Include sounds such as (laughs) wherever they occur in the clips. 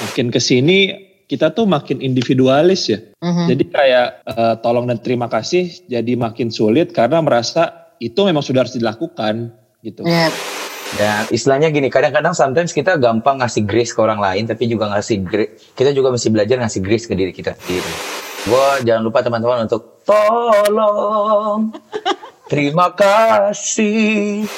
makin ke sini kita tuh makin individualis ya. Mhm. Jadi kayak eh, tolong dan terima kasih jadi makin sulit karena merasa itu memang sudah harus dilakukan gitu. Yep. Ya, istilahnya gini, kadang-kadang sometimes kita gampang ngasih grace ke orang lain, tapi juga ngasih grace, kita juga mesti belajar ngasih grace ke diri kita sendiri. Gua jangan lupa teman-teman untuk tolong, (laughs) terima kasih.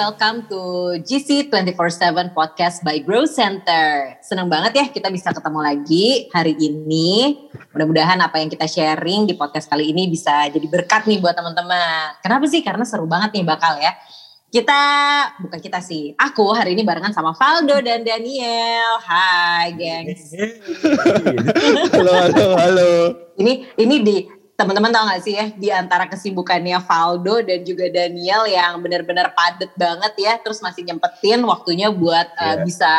Welcome to GC 24/7 Podcast by Grow Center. Senang banget ya kita bisa ketemu lagi hari ini. Mudah-mudahan apa yang kita sharing di podcast kali ini bisa jadi berkat nih buat teman-teman. Kenapa sih? Karena seru banget nih bakal ya. Kita, bukan kita sih, aku hari ini barengan sama Valdo dan Daniel. Hai gengs. halo, halo, halo. Ini ini di teman-teman tahu gak sih ya di antara kesibukannya Valdo dan juga Daniel yang benar-benar padet banget ya terus masih nyempetin waktunya buat uh, Iya. bisa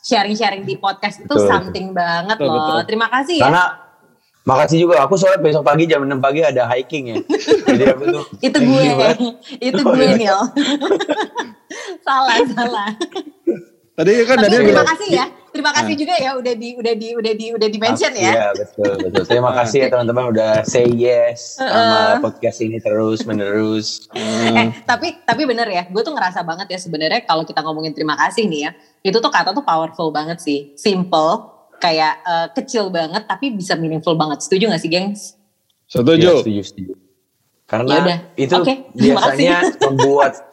sharing-sharing di podcast itu Betul, something banget Betul, loh. betul. Terima kasih ya. Karena makasih juga, aku soalnya besok pagi jam 6 pagi ada hiking ya. Jadi aku tuh (laughs) (laughs) itu gue, itu gue. Nil. salah salah. Tadi kan Tapi Daniel terima bilang, kasih ya. Terima kasih juga ya udah di udah di udah di udah di mention ya. Iya betul betul. Terima kasih ya teman-teman udah say yes sama podcast ini terus menerus. Eh, tapi tapi bener ya, gue tuh ngerasa banget ya sebenarnya kalau kita ngomongin terima kasih nih ya, itu tuh kata tuh powerful banget sih, simple, kayak eh, kecil banget tapi bisa meaningful banget. Setuju gak sih, gengs? Setuju. setuju, setuju. Karena Yaudah. itu Oke, terima biasanya (laughs) membuat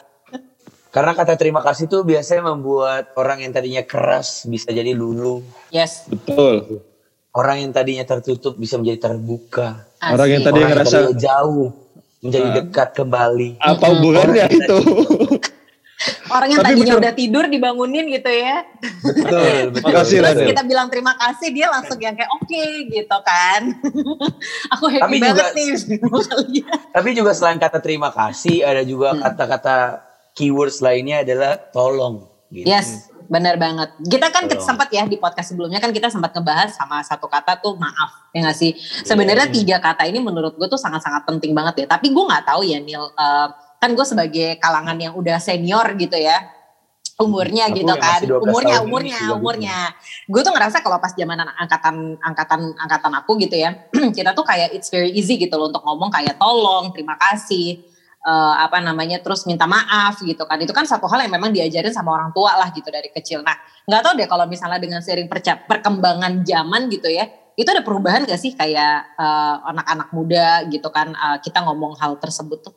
karena kata terima kasih tuh biasanya membuat orang yang tadinya keras bisa jadi luluh. Yes. Betul. Orang yang tadinya tertutup bisa menjadi terbuka. Orang yang asik. Tadi orang ngerasa- yang tadinya jauh menjadi Ah. dekat kembali. Apa Mm-mm. hubungannya Orang- itu? Orang yang Tapi tadinya bener. udah tidur dibangunin gitu ya. Betul, (laughs) betul. Makasih, Terus kita bilang terima kasih, dia langsung yang kayak oke gitu kan. (laughs) Aku happy Tapi banget juga- nih. (laughs) Tapi juga selain kata terima kasih ada juga Hmm. Keywords lainnya adalah tolong. Gitu. Yes, benar banget. Kita kan Tolong. sempat ya di podcast sebelumnya kan kita sempat ngebahas sama satu kata tuh maaf, ya nggak sih? Sebenarnya tiga kata ini menurut gue tuh sangat-sangat penting banget ya. Tapi gue nggak tahu ya Nil, eh, kan gue sebagai kalangan yang udah senior gitu ya, umurnya Aku gitu kan, masih 12 umurnya, umurnya, gitu. umurnya. Gue tuh ngerasa kalau pas zaman angkatan angkatan angkatan aku gitu ya, (clears throat) kita tuh kayak it's very easy gitu loh untuk ngomong kayak tolong, terima kasih eh, apa namanya terus minta maaf gitu kan. Itu kan satu hal yang memang diajarin sama orang tua lah gitu dari kecil. Nah nggak tahu deh kalau misalnya dengan sering perkembangan zaman gitu ya itu ada perubahan gak sih kayak eh, anak-anak muda gitu kan eh, kita ngomong hal tersebut tuh?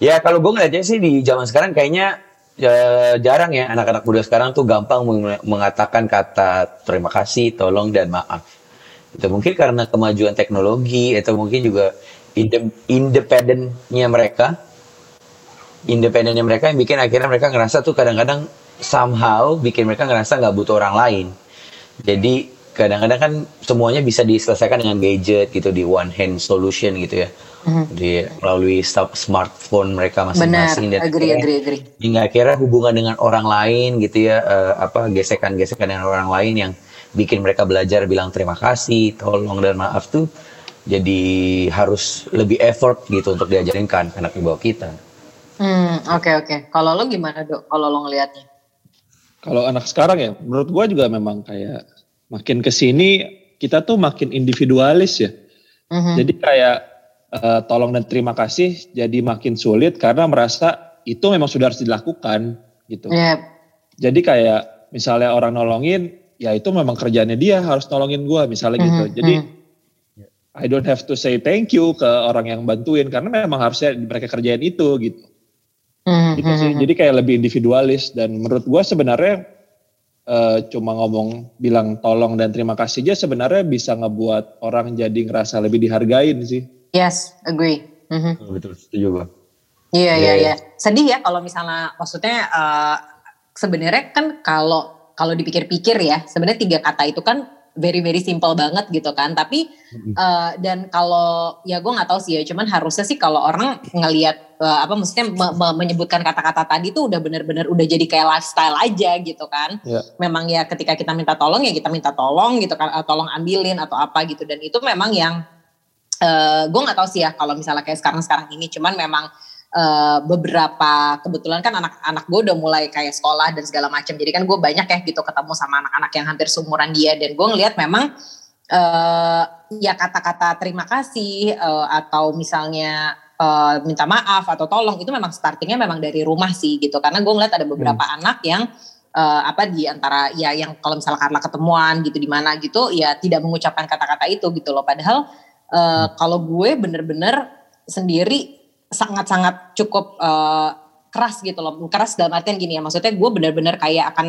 Ya kalau gue ngeliatnya sih di zaman sekarang kayaknya ya, jarang ya anak-anak muda sekarang tuh gampang meng- mengatakan kata terima kasih, tolong dan maaf. Itu mungkin karena kemajuan teknologi atau mungkin juga inde- independennya mereka, independennya mereka yang bikin akhirnya mereka ngerasa tuh kadang-kadang somehow bikin mereka ngerasa nggak butuh orang lain. Jadi kadang-kadang kan semuanya bisa diselesaikan dengan gadget gitu di one hand solution gitu ya. Di melalui smartphone mereka benar masing-masing dan agree akhirnya- agree agree. hingga akhirnya hubungan dengan orang lain gitu ya eh, apa gesekan-gesekan dengan orang lain yang bikin mereka belajar bilang terima kasih tolong dan maaf tuh jadi harus lebih effort gitu untuk diajarin ke anak-anak di bawah kita hmm oke oke kalau lo gimana dok kalau lo ngelihatnya Kalau anak sekarang ya, menurut gua juga memang kayak makin ke sini kita tuh makin individualis ya. Mhm. Jadi kayak eh, tolong dan terima kasih jadi makin sulit karena merasa itu memang sudah harus dilakukan gitu. Yep. Jadi kayak misalnya orang nolongin, ya itu memang kerjanya dia harus nolongin gua misalnya gitu. Mhm, Jadi I don't have to say thank you ke orang yang bantuin karena memang harusnya mereka kerjain itu gitu. Mhm, Gitu sih. mhm. Jadi kayak lebih individualis dan menurut gua sebenarnya eh, cuma ngomong bilang tolong dan terima kasih aja sebenarnya bisa ngebuat orang jadi ngerasa lebih dihargain sih. yes agree Mhm. betul setuju bang Iya Iya, iya iya. iya. Sedih ya kalau misalnya maksudnya eh, sebenarnya kan kalau kalau dipikir-pikir ya sebenarnya tiga kata itu kan very very simple banget gitu kan. Tapi uh, dan kalau ya gue nggak tahu sih ya cuman harusnya sih kalau orang ngelihat uh, apa maksudnya me me menyebutkan kata-kata tadi tuh udah bener-bener udah jadi kayak lifestyle aja gitu kan. Yeah. memang ya ketika kita minta tolong ya kita minta tolong gitu kan tolong ambilin atau apa gitu. Dan itu memang yang uh, gue nggak tahu sih ya kalau misalnya kayak sekarang-sekarang ini. Cuman memang uh, beberapa kebetulan kan anak-anak gue udah mulai kayak sekolah dan segala macam jadi kan gue banyak ya gitu ketemu sama anak-anak yang hampir seumuran dia. Dan gue ngeliat memang uh, ya kata-kata terima kasih uh, atau misalnya uh, minta maaf atau tolong itu memang startingnya memang dari rumah sih gitu. Karena gue ngeliat ada beberapa hmm. anak yang uh, apa di antara ya yang kalau misalnya karena ketemuan gitu di mana gitu ya tidak mengucapkan kata-kata itu gitu loh. Padahal uh, kalau gue bener-bener sendiri sangat-sangat cukup uh, keras gitu loh. Keras dalam artian gini ya, maksudnya gue bener-bener kayak akan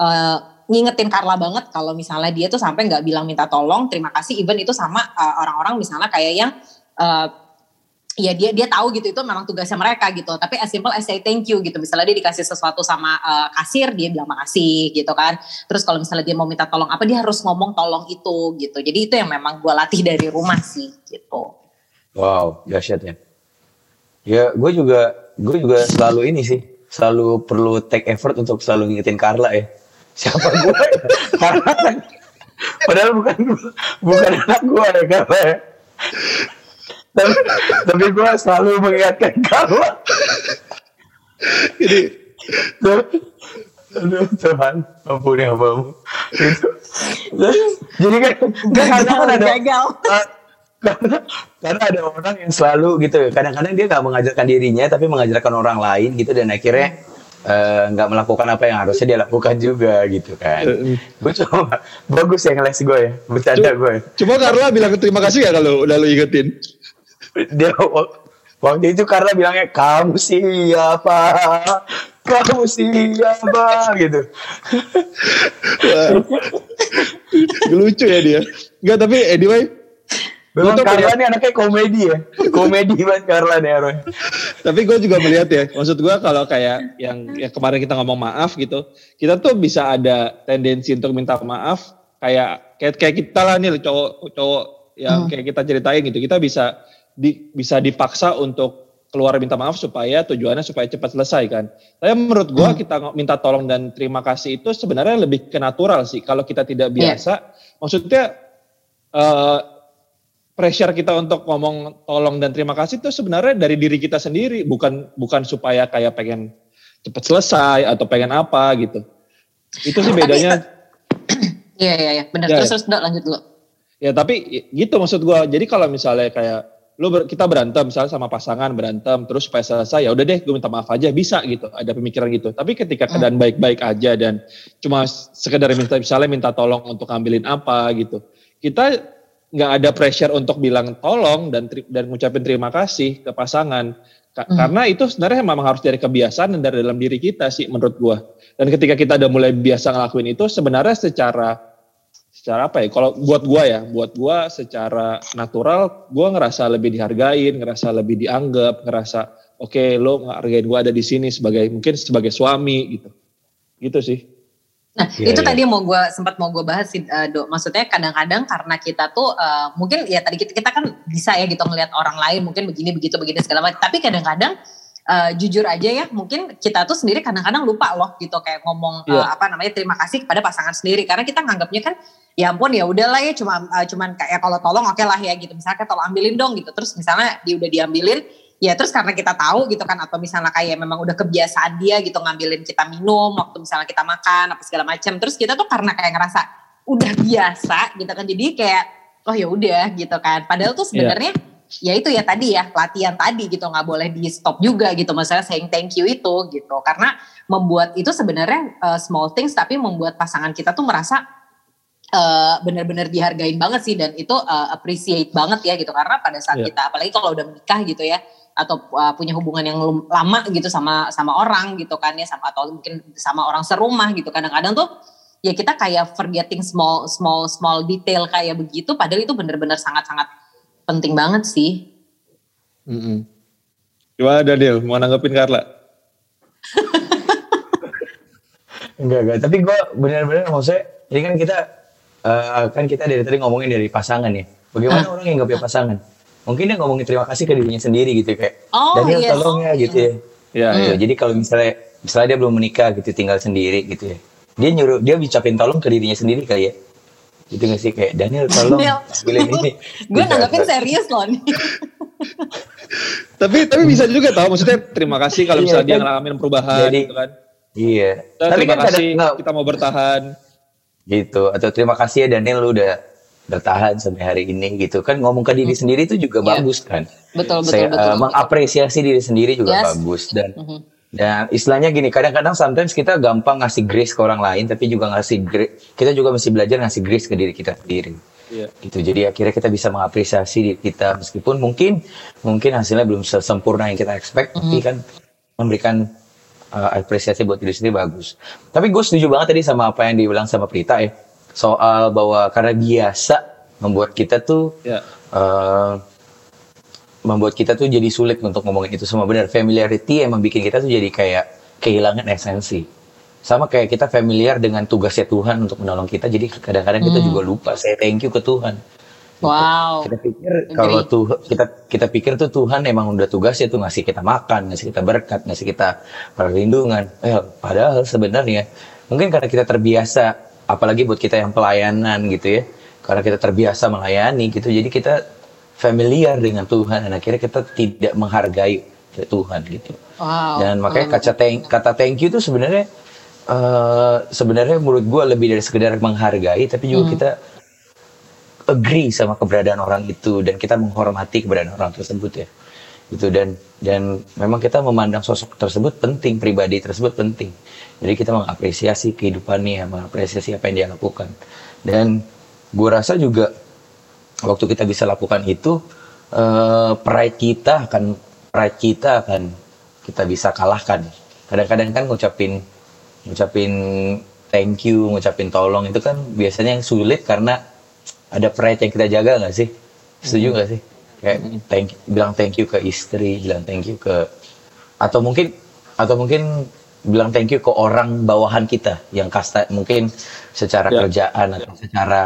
uh, ngingetin Carla banget kalau misalnya dia tuh sampai nggak bilang minta tolong, terima kasih. Even itu sama orang orang-orang misalnya kayak yang uh, ya dia dia tahu gitu itu memang tugasnya mereka gitu. Tapi as simple as say thank you gitu. Misalnya dia dikasih sesuatu sama uh, kasir dia bilang makasih gitu kan. Terus kalau misalnya dia mau minta tolong apa dia harus ngomong tolong itu gitu. Jadi itu yang memang gue latih dari rumah sih gitu. Wow dahsyat ya Ya, gue juga gue juga selalu ini sih, selalu perlu take effort untuk selalu ngingetin Carla ya. Siapa gue? Kan, (laughs) padahal bukan bukan anak gue ya Carla ya. Tapi, tapi gue selalu mengingatkan Carla. Jadi, aduh Tuhan, ampuni hambamu. Jadi kan, kan kadang ada gagal. Uh, karena karena ada orang yang selalu gitu kadang-kadang dia nggak mengajarkan dirinya tapi mengajarkan orang lain gitu dan akhirnya eh, nggak uh, melakukan apa yang harusnya dia lakukan juga gitu kan. Gue coba bagus ya ngeles gue ya bercanda gue cuma Carla bilang terima kasih ya kalau udah lu ingetin. Dia waktu itu Carla bilangnya kamu siapa? Kamu siapa? gitu. Lucu ya dia. Enggak tapi anyway Memang Carla ini anaknya komedi ya. (laughs) Komedi banget Carla nih Aroy. Tapi gue juga melihat ya. Maksud gue kalau kayak yang ya kemarin kita ngomong maaf gitu. Kita tuh bisa ada tendensi untuk minta maaf. Kayak kayak, kayak kita lah nih cowok-cowok yang hmm. kayak kita ceritain gitu. Kita bisa di, bisa dipaksa untuk keluar minta maaf supaya tujuannya supaya cepat selesai kan. Tapi menurut gue hmm. kita minta tolong dan terima kasih itu sebenarnya lebih ke natural sih. Kalau kita tidak iya. biasa, yeah. maksudnya uh, pressure kita untuk ngomong tolong dan terima kasih itu sebenarnya dari diri kita sendiri, bukan bukan supaya kayak pengen cepat selesai atau pengen apa gitu. Itu sih bedanya. (clears throat) Iya iya iya, benar. Ya, terus terus lanjut dulu. Ya tapi gitu maksud gua. Jadi kalau misalnya kayak lu ber, kita berantem misalnya sama pasangan berantem terus supaya selesai ya udah deh gue minta maaf aja bisa gitu ada pemikiran gitu tapi ketika hmm. keadaan baik-baik aja dan cuma sekedar minta misalnya minta tolong untuk ngambilin apa gitu kita nggak ada pressure untuk bilang tolong dan dan ngucapin terima kasih ke pasangan. Ka hmm. karena itu sebenarnya memang harus dari kebiasaan dan dari dalam diri kita sih menurut gua. Dan ketika kita udah mulai biasa ngelakuin itu sebenarnya secara secara apa ya? Kalau buat gua ya buat gua secara natural gua ngerasa lebih dihargain ngerasa lebih dianggap ngerasa oke okay, lo ngargain gua ada di sini sebagai mungkin sebagai suami gitu. Gitu sih Nah yeah, itu yeah. tadi mau gue sempat mau gue bahas sih uh, dok. Maksudnya kadang-kadang karena kita tuh uh, mungkin ya tadi kita, kita kan bisa ya gitu ngelihat orang lain mungkin begini begitu begini segala macam. Tapi kadang-kadang uh, jujur aja ya mungkin kita tuh sendiri kadang-kadang lupa loh gitu kayak ngomong yeah. uh, apa namanya terima kasih kepada pasangan sendiri karena kita nganggapnya kan ya ampun ya udahlah ya cuma uh, cuman kayak kalau tolong oke okay lah ya gitu misalnya tolong ambilin dong gitu terus misalnya dia udah diambilin ya terus karena kita tahu gitu kan atau misalnya kayak memang udah kebiasaan dia gitu ngambilin kita minum waktu misalnya kita makan apa segala macam terus kita tuh karena kayak ngerasa udah biasa gitu kan jadi kayak oh ya udah gitu kan. Padahal tuh sebenarnya yeah. ya itu ya tadi ya latihan tadi gitu nggak boleh di stop juga gitu. Maksudnya saying thank you itu gitu. Karena membuat itu sebenarnya uh, small things tapi membuat pasangan kita tuh merasa uh, benar-benar dihargain banget sih. Dan itu uh, appreciate banget ya gitu. Karena pada saat yeah. kita apalagi kalau udah menikah gitu ya atau uh, punya hubungan yang lama gitu sama sama orang gitu kan ya sama atau mungkin sama orang serumah gitu kadang-kadang tuh ya kita kayak forgetting small small small detail kayak begitu padahal itu benar-benar sangat-sangat penting banget sih. Mm -hmm. Gimana Daniel mau nanggepin Carla? (laughs) enggak enggak tapi gue benar-benar maksudnya ini kan kita eh, kan kita dari tadi ngomongin dari pasangan ya. Bagaimana orang yang nggak punya pasangan? Mungkin dia ngomongin terima kasih ke dirinya sendiri gitu kayak. Oh, Daniel yes. tolong ya gitu ya. Ya, Gitu. ya. Jadi kalau misalnya misalnya dia belum menikah gitu tinggal sendiri gitu ya. Dia nyuruh dia ucapin tolong ke dirinya sendiri kali ya. Gitu gak sih kayak Daniel tolong Daniel. ini. Gue Gitu. nanggapin serius loh nih. (laughs) Tapi tapi bisa juga tahu maksudnya terima kasih kalau Iya, misalnya dia kan? ngalamin perubahan Jadi- gitu kan. Iya. Kita Tapi terima kan kadang kasih nggak kita mau bertahan. gitu atau terima kasih ya Daniel lu udah bertahan sampai hari ini gitu kan ngomong ke diri sendiri itu juga Iya. bagus kan. Betul, betul, Saya betul. eh, mengapresiasi diri sendiri juga Yes. bagus dan Mhm. dan istilahnya gini kadang-kadang sometimes kita gampang ngasih grace ke orang lain tapi juga ngasih grace kita juga mesti belajar ngasih grace ke diri kita sendiri Iya. gitu jadi akhirnya kita bisa mengapresiasi diri kita meskipun mungkin mungkin hasilnya belum sesempurna yang kita expect tapi Mhm. kan memberikan uh, apresiasi buat diri sendiri bagus tapi gue setuju banget tadi sama apa yang dibilang sama Prita ya soal bahwa karena biasa membuat kita tuh Ya. uh, membuat kita tuh jadi sulit untuk ngomongin itu semua. Benar familiarity emang bikin kita tuh jadi kayak kehilangan esensi. Sama kayak kita familiar dengan tugasnya Tuhan untuk menolong kita jadi kadang-kadang kita juga lupa saya thank you ke Tuhan. Wow. kita pikir kalau tuh kita kita pikir tuh Tuhan emang udah tugasnya tuh ngasih kita makan ngasih kita berkat ngasih kita perlindungan. Eh, padahal sebenarnya mungkin karena kita terbiasa apalagi buat kita yang pelayanan gitu ya. Karena kita terbiasa melayani gitu jadi kita familiar dengan Tuhan dan akhirnya kita tidak menghargai Tuhan gitu. Wow. dan makanya kata thank, kata thank you tuh sebenarnya eh sebenarnya menurut gue lebih dari sekedar menghargai tapi juga kita agree sama keberadaan orang itu dan kita menghormati keberadaan orang tersebut ya gitu dan dan memang kita memandang sosok tersebut penting pribadi tersebut penting. Jadi kita mengapresiasi kehidupannya mengapresiasi apa yang dia lakukan. Dan gue rasa juga waktu kita bisa lakukan itu eh, pride kita akan pride kita akan kita bisa kalahkan. Kadang-kadang kan ngucapin ngucapin thank you ngucapin tolong itu kan biasanya yang sulit karena ada pride yang kita jaga nggak sih? Setuju nggak sih kayak thank bilang thank you ke istri bilang thank you ke atau mungkin atau mungkin bilang thank you ke orang bawahan kita yang kasta mungkin secara Ya. kerjaan atau secara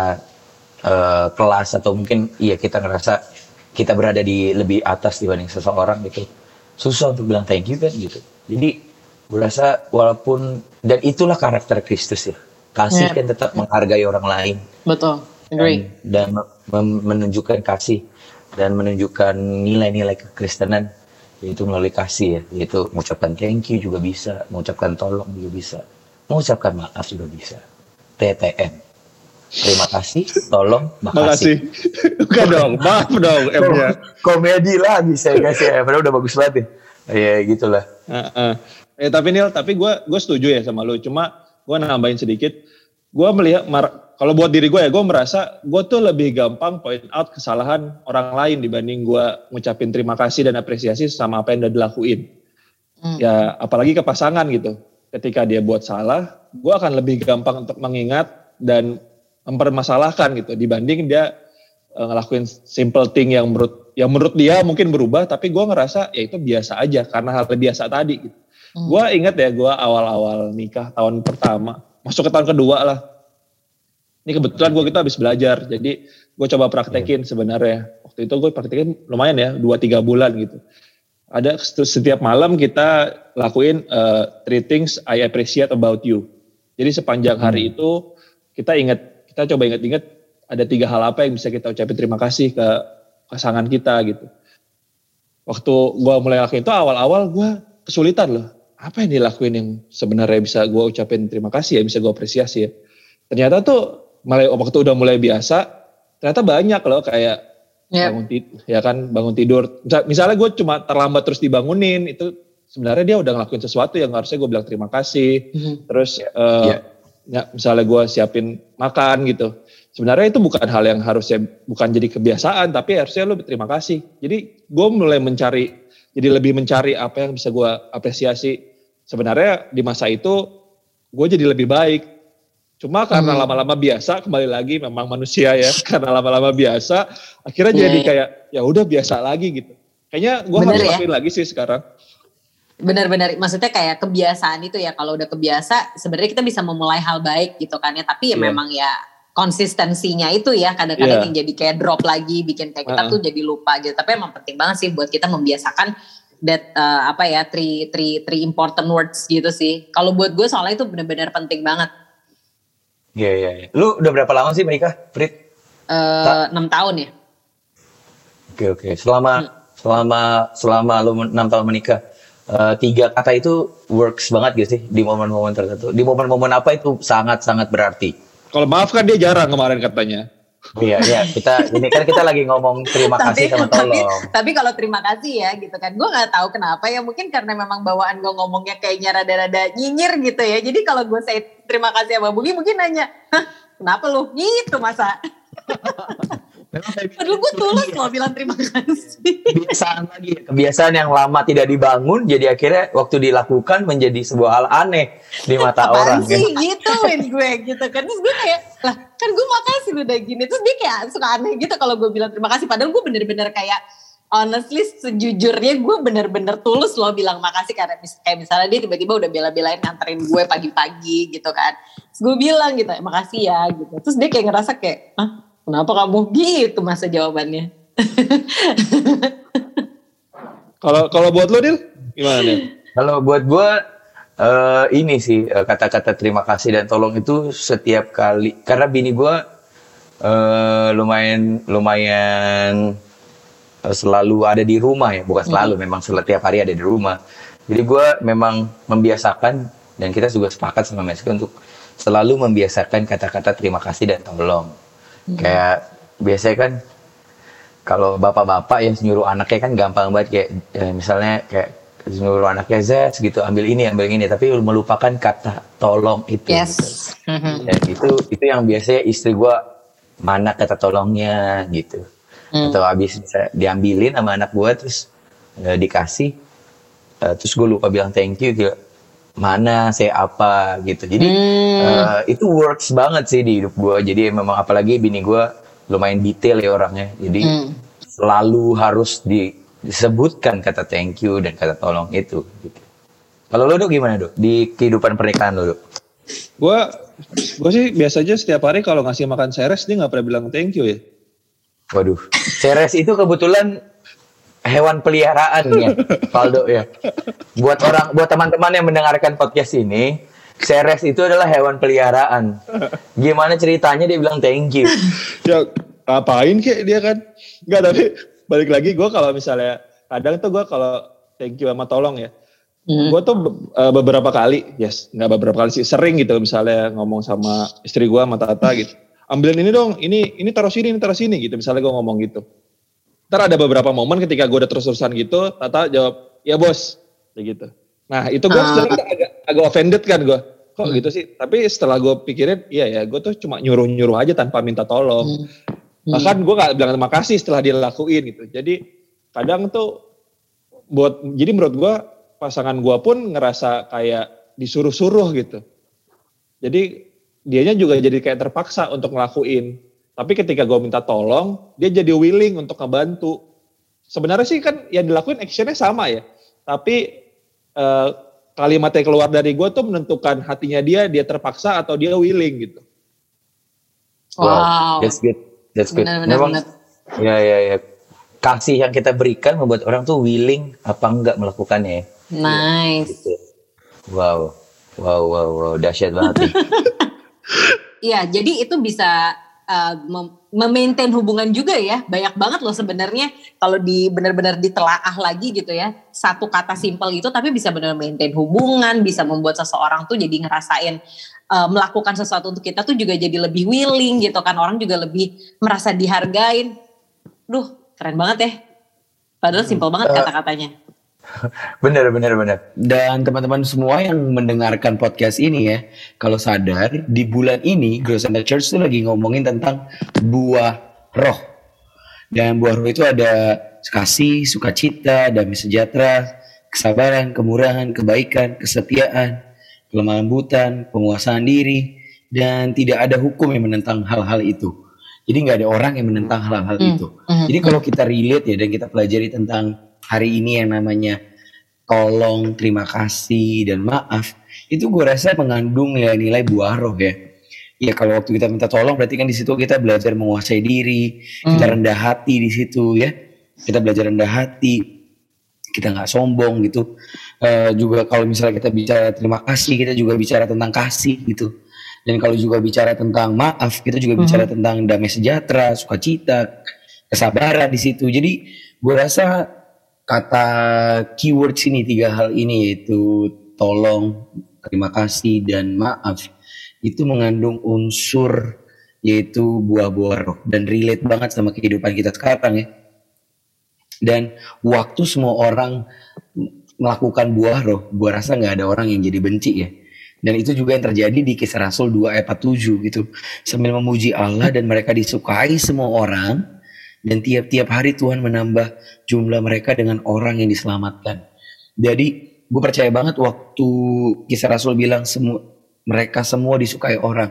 eh, kelas atau mungkin iya kita ngerasa kita berada di lebih atas dibanding seseorang gitu susah untuk bilang thank you kan gitu jadi gue rasa walaupun dan itulah karakter Kristus ya kasih Ya. kan tetap menghargai orang lain Betul. Agree. dan mem- menunjukkan kasih dan menunjukkan nilai-nilai kekristenan yaitu melalui kasih ya yaitu mengucapkan thank you juga bisa mengucapkan tolong juga bisa mengucapkan maaf juga bisa TTM terima kasih tolong Makasih. makasih Bukan dong, maaf dong M-nya. komedi lagi saya kasih ya padahal udah bagus banget ya ya gitulah Heeh. Eh tapi Nil, tapi gue gue setuju ya sama lu. Cuma gue nambahin sedikit. Gue melihat mar- kalau buat diri gue ya, gue merasa gue tuh lebih gampang point out kesalahan orang lain dibanding gue ngucapin terima kasih dan apresiasi sama apa yang udah dilakuin. Hmm. Ya apalagi ke pasangan gitu. Ketika dia buat salah, gue akan lebih gampang untuk mengingat dan mempermasalahkan gitu dibanding dia eh, ngelakuin simple thing yang menurut yang menurut dia mungkin berubah tapi gue ngerasa ya itu biasa aja karena hal biasa tadi gitu. Hmm. Gue inget ya gue awal-awal nikah tahun pertama masuk ke tahun kedua lah. Ini kebetulan gue kita habis belajar jadi gue coba praktekin sebenarnya waktu itu gue praktekin lumayan ya 2-3 bulan gitu. Ada setiap malam kita lakuin eh, three things I appreciate about you. Jadi sepanjang hari itu kita ingat kita coba ingat-ingat ada tiga hal apa yang bisa kita ucapin terima kasih ke pasangan kita gitu. Waktu gue mulai lakuin itu awal-awal gue kesulitan loh. Apa yang dilakuin yang sebenarnya bisa gue ucapin terima kasih ya, bisa gue apresiasi ya. Ternyata tuh mulai waktu udah mulai biasa, ternyata banyak loh kayak Yep. bangun tidur, ya kan bangun tidur. Misal- Misalnya gue cuma terlambat terus dibangunin, itu sebenarnya dia udah ngelakuin sesuatu yang harusnya gue bilang terima kasih. Mhm. Terus eh, Iya. ya, misalnya gue siapin makan gitu. Sebenarnya itu bukan hal yang harusnya bukan jadi kebiasaan, tapi harusnya lu berterima kasih. Jadi gue mulai mencari, jadi lebih mencari apa yang bisa gue apresiasi. Sebenarnya di masa itu gue jadi lebih baik. Cuma karena Hmm. lama-lama biasa, kembali lagi memang manusia ya, (laughs) karena lama-lama biasa, akhirnya Iya, jadi iya. kayak ya udah biasa lagi gitu. Kayaknya gue harus ya? lakuin lagi sih sekarang. Benar-benar, maksudnya kayak kebiasaan itu ya kalau udah kebiasa sebenarnya kita bisa memulai hal baik gitu kan ya tapi ya Iya. memang ya konsistensinya itu ya kadang-kadang Iya. yang jadi kayak drop lagi bikin kayak kita Uh-uh. tuh jadi lupa gitu tapi emang penting banget sih buat kita membiasakan that uh, apa ya three three three important words gitu sih kalau buat gue soalnya itu benar-benar penting banget Iya, iya, iya. Lu udah berapa lama sih menikah, Prit? Eh, enam tahun ya Oke, oke. Selama selama selama lu enam tahun menikah, eh, tiga kata itu works banget gitu sih di momen-momen tertentu. Di momen-momen apa itu sangat-sangat berarti. Kalau maaf kan dia jarang kemarin katanya. Iya, iya. Kita ini kan kita lagi ngomong terima kasih sama (laughs) tapi, tolong. tapi kalau terima kasih ya gitu kan gue nggak tahu kenapa ya mungkin karena memang bawaan gue ngomongnya kayaknya rada-rada nyinyir gitu ya jadi kalau gue say terima kasih sama Bugi mungkin nanya Hah, kenapa lu gitu masa padahal gue tulus loh bilang terima kasih Kebiasaan lagi, kebiasaan yang lama tidak dibangun, jadi akhirnya waktu dilakukan menjadi sebuah hal aneh di mata apaan orang. sih ya. gituin gue gitu kan terus gue kayak lah kan gue makasih lu udah gini. Terus dia kayak suka aneh gitu kalau gue bilang terima kasih. Padahal gue bener-bener kayak honestly sejujurnya gue bener-bener tulus loh bilang makasih karena mis- kayak misalnya dia tiba-tiba udah bela-belain nganterin gue pagi-pagi gitu kan. Terus gue bilang gitu makasih ya gitu. Terus dia kayak ngerasa kayak ah kenapa kamu gitu? masa jawabannya. (laughs) Kalau kalau buat lo Dil, gimana nih? Kalau buat gue eh, ini sih eh, kata-kata terima kasih dan tolong itu setiap kali karena bini gue eh, lumayan lumayan eh, selalu ada di rumah ya bukan selalu memang setiap hari ada di rumah. Jadi gue memang membiasakan dan kita juga sepakat sama Meski untuk selalu membiasakan kata-kata terima kasih dan tolong. Kayak biasanya kan kalau bapak-bapak yang nyuruh anaknya kan gampang banget kayak misalnya kayak nyuruh anaknya Z gitu ambil ini ambil ini tapi melupakan kata tolong itu yes gitu. Mhm. dan itu itu yang biasanya istri gua mana kata tolongnya gitu Hmm. atau habis diambilin sama anak gua terus eh, dikasih eh, terus gue lupa bilang thank you gitu mana saya apa gitu jadi Hmm. eh, itu works banget sih di hidup gua jadi memang apalagi bini gua lumayan detail ya orangnya jadi Hmm. selalu harus di- disebutkan kata thank you dan kata tolong itu gitu. kalau lo dok gimana dok di kehidupan pernikahan lo dok Gue gue sih biasa aja setiap hari kalau ngasih makan seres dia nggak pernah bilang thank you ya. Waduh, Ceres itu kebetulan hewan peliharaannya, (laughs) Valdo ya. Buat orang, buat teman-teman yang mendengarkan podcast ini, Ceres itu adalah hewan peliharaan. Gimana ceritanya dia bilang thank you? (laughs) Ya ngapain kek dia kan? Enggak tapi balik lagi gue kalau misalnya kadang tuh gue kalau thank you sama tolong ya. Hmm. Gue tuh be- eh, beberapa kali, yes, nggak beberapa kali sih, sering gitu misalnya ngomong sama istri gue sama Tata gitu. Ambilin ini dong, ini ini taruh sini, ini taruh sini gitu. Misalnya gue ngomong gitu. Ntar ada beberapa momen ketika gue udah terus-terusan gitu, Tata jawab, ya bos, kayak gitu. Nah itu gue Ah. sebenarnya agak, agak offended kan gue. Kok gitu sih? Tapi setelah gue pikirin, iya ya, gue tuh cuma nyuruh-nyuruh aja tanpa minta tolong. Hmm. Bahkan gue gak bilang terima kasih setelah dia lakuin gitu. Jadi kadang tuh buat jadi menurut gue pasangan gue pun ngerasa kayak disuruh-suruh gitu. Jadi dianya juga jadi kayak terpaksa untuk ngelakuin. Tapi ketika gue minta tolong, dia jadi willing untuk ngebantu. Sebenarnya sih kan yang dilakuin actionnya sama ya. Tapi eh, kalimat yang keluar dari gue tuh menentukan hatinya dia, dia terpaksa atau dia willing gitu. wow that's good, that's good. Benar-benar Memang, benar. ya ya ya. Kasih yang kita berikan membuat orang tuh willing apa enggak melakukannya ya. nice Gitu. Wow, wow, wow, wow, dahsyat banget. (laughs) Iya, jadi itu bisa uh, mem- memaintain hubungan juga ya. Banyak banget loh sebenarnya kalau di benar-benar ditelaah lagi gitu ya. Satu kata simpel itu tapi bisa benar maintain hubungan, bisa membuat seseorang tuh jadi ngerasain uh, melakukan sesuatu untuk kita tuh juga jadi lebih willing gitu kan. Orang juga lebih merasa dihargain. Duh, keren banget ya. Padahal simpel banget kata-katanya. (laughs) Bener, bener, bener. Dan teman-teman semua yang mendengarkan podcast ini ya, kalau sadar di bulan ini Grow Center Church itu lagi ngomongin tentang buah roh. Dan buah roh itu ada kasih, sukacita, damai sejahtera, kesabaran, kemurahan, kebaikan, kesetiaan, kelemah lembutan, penguasaan diri, dan tidak ada hukum yang menentang hal-hal itu. Jadi nggak ada orang yang menentang hal-hal Hmm, itu. hmm, Jadi kalau kita relate ya dan kita pelajari tentang hari ini yang namanya tolong, terima kasih dan maaf, itu gue rasa mengandung nilai-nilai buah roh ya. ya kalau waktu kita minta tolong berarti kan di situ kita belajar menguasai diri, kita Hmm. rendah hati di situ ya. Kita belajar rendah hati, kita nggak sombong gitu. Eh, juga kalau misalnya kita bicara terima kasih, kita juga bicara tentang kasih gitu. Dan kalau juga bicara tentang maaf, kita juga bicara tentang damai sejahtera, sukacita, kesabaran di situ. Jadi gue rasa kata keyword sini tiga hal ini yaitu tolong, terima kasih dan maaf itu mengandung unsur yaitu buah-buah roh dan relate banget sama kehidupan kita sekarang ya. Dan waktu semua orang melakukan buah roh, gua rasa nggak ada orang yang jadi benci ya. Dan itu juga yang terjadi di kisah Rasul 2 ayat 47 gitu. Sambil memuji Allah dan mereka disukai semua orang. Dan tiap-tiap hari Tuhan menambah jumlah mereka dengan orang yang diselamatkan. Jadi gue percaya banget waktu kisah Rasul bilang semua mereka semua disukai orang.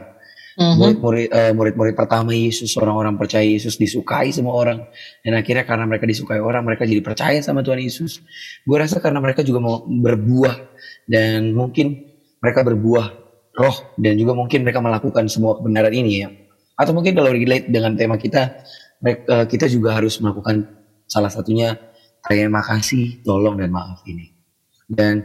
Mhm. Murid-murid murid-murid pertama Yesus, orang-orang percaya Yesus disukai semua orang. Dan akhirnya karena mereka disukai orang, mereka jadi percaya sama Tuhan Yesus. Gue rasa karena mereka juga mau berbuah dan mungkin mereka berbuah roh dan juga mungkin mereka melakukan semua kebenaran ini ya. Atau mungkin kalau relate dengan tema kita, mereka, eh, kita juga harus melakukan salah satunya terima kasih, tolong dan maaf ini. Dan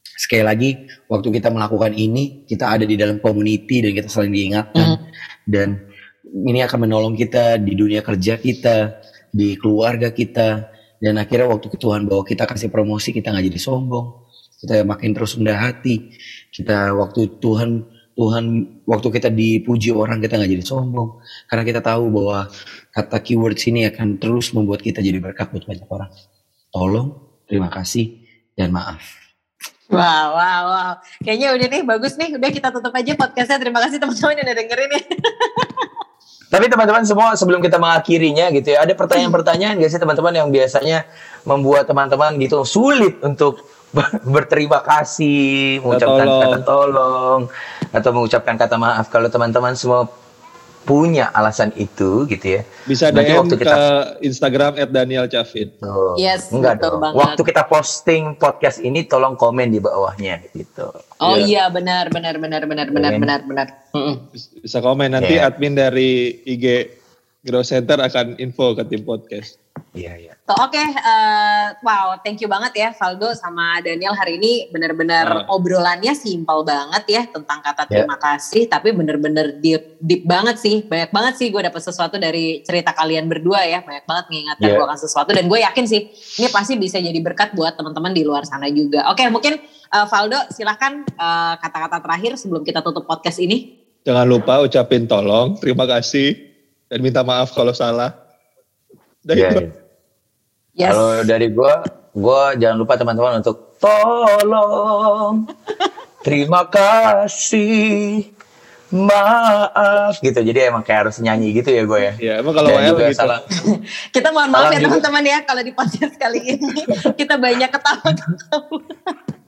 sekali lagi waktu kita melakukan ini kita ada di dalam community dan kita saling diingatkan. Dan ini akan menolong kita di dunia kerja kita di keluarga kita. Dan akhirnya waktu Tuhan bawa kita kasih promosi kita nggak jadi sombong. Kita makin terus rendah hati. Kita waktu Tuhan Tuhan waktu kita dipuji orang kita nggak jadi sombong karena kita tahu bahwa kata keyword sini akan terus membuat kita jadi berkat buat banyak orang tolong terima kasih dan maaf Wow, wow, wow. Kayaknya udah nih, bagus nih. Udah kita tutup aja podcastnya. Terima kasih teman-teman yang udah dengerin ya. (laughs) Tapi teman-teman semua sebelum kita mengakhirinya gitu ya, ada pertanyaan-pertanyaan gak sih teman-teman yang biasanya membuat teman-teman gitu sulit untuk ber- (laughs) berterima kasih, mengucapkan tolong. kata tolong atau mengucapkan kata maaf. Kalau teman-teman semua punya alasan itu gitu ya. Bisa Berarti DM waktu ke kita- Instagram @danielchavin. Tuh. Yes, Enggak betul dong. banget. Waktu kita posting podcast ini tolong komen di bawahnya gitu. Oh Iya. iya, benar, benar, benar, benar, benar, benar, benar. Bisa komen nanti Iya. admin dari IG Grow Center akan info ke tim podcast. Iya, iya. So, Oke, eh, wow, thank you banget ya Valdo sama Daniel hari ini benar-benar Ah. obrolannya simpel banget ya tentang kata Ya. terima kasih, tapi benar-benar deep, deep banget sih, banyak banget sih gue dapet sesuatu dari cerita kalian berdua ya, banyak banget mengingatkan Ya. gue akan sesuatu dan gue yakin sih ini pasti bisa jadi berkat buat teman-teman di luar sana juga. Oke, mungkin eh, Valdo silahkan eh, kata-kata terakhir sebelum kita tutup podcast ini. Jangan lupa ucapin tolong, terima kasih, dan minta maaf kalau salah. Udah Iya, itu. iya. Yes. Kalau dari gua, gua jangan lupa teman-teman untuk tolong, terima kasih, maaf gitu. Jadi emang kayak harus nyanyi gitu ya gue ya. Ya, emang kalau WL juga gitu. salah, (laughs) Kita mohon maaf ya teman-teman ya kalau di podcast kali ini (laughs) kita banyak ketawa-ketawa.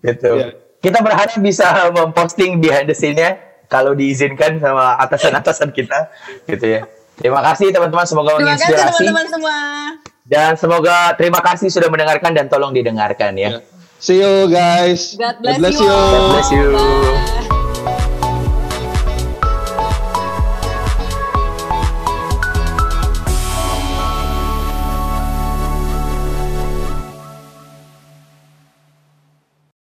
gitu. Iya. Kita berharap bisa memposting behind the scene-nya kalau diizinkan sama atasan-atasan kita gitu ya. Terima kasih teman-teman semoga Terima kasih menginspirasi teman-teman semua. Dan semoga terima kasih sudah mendengarkan dan tolong didengarkan ya. Ya. See you guys. God bless, you. all. God bless you. Bye.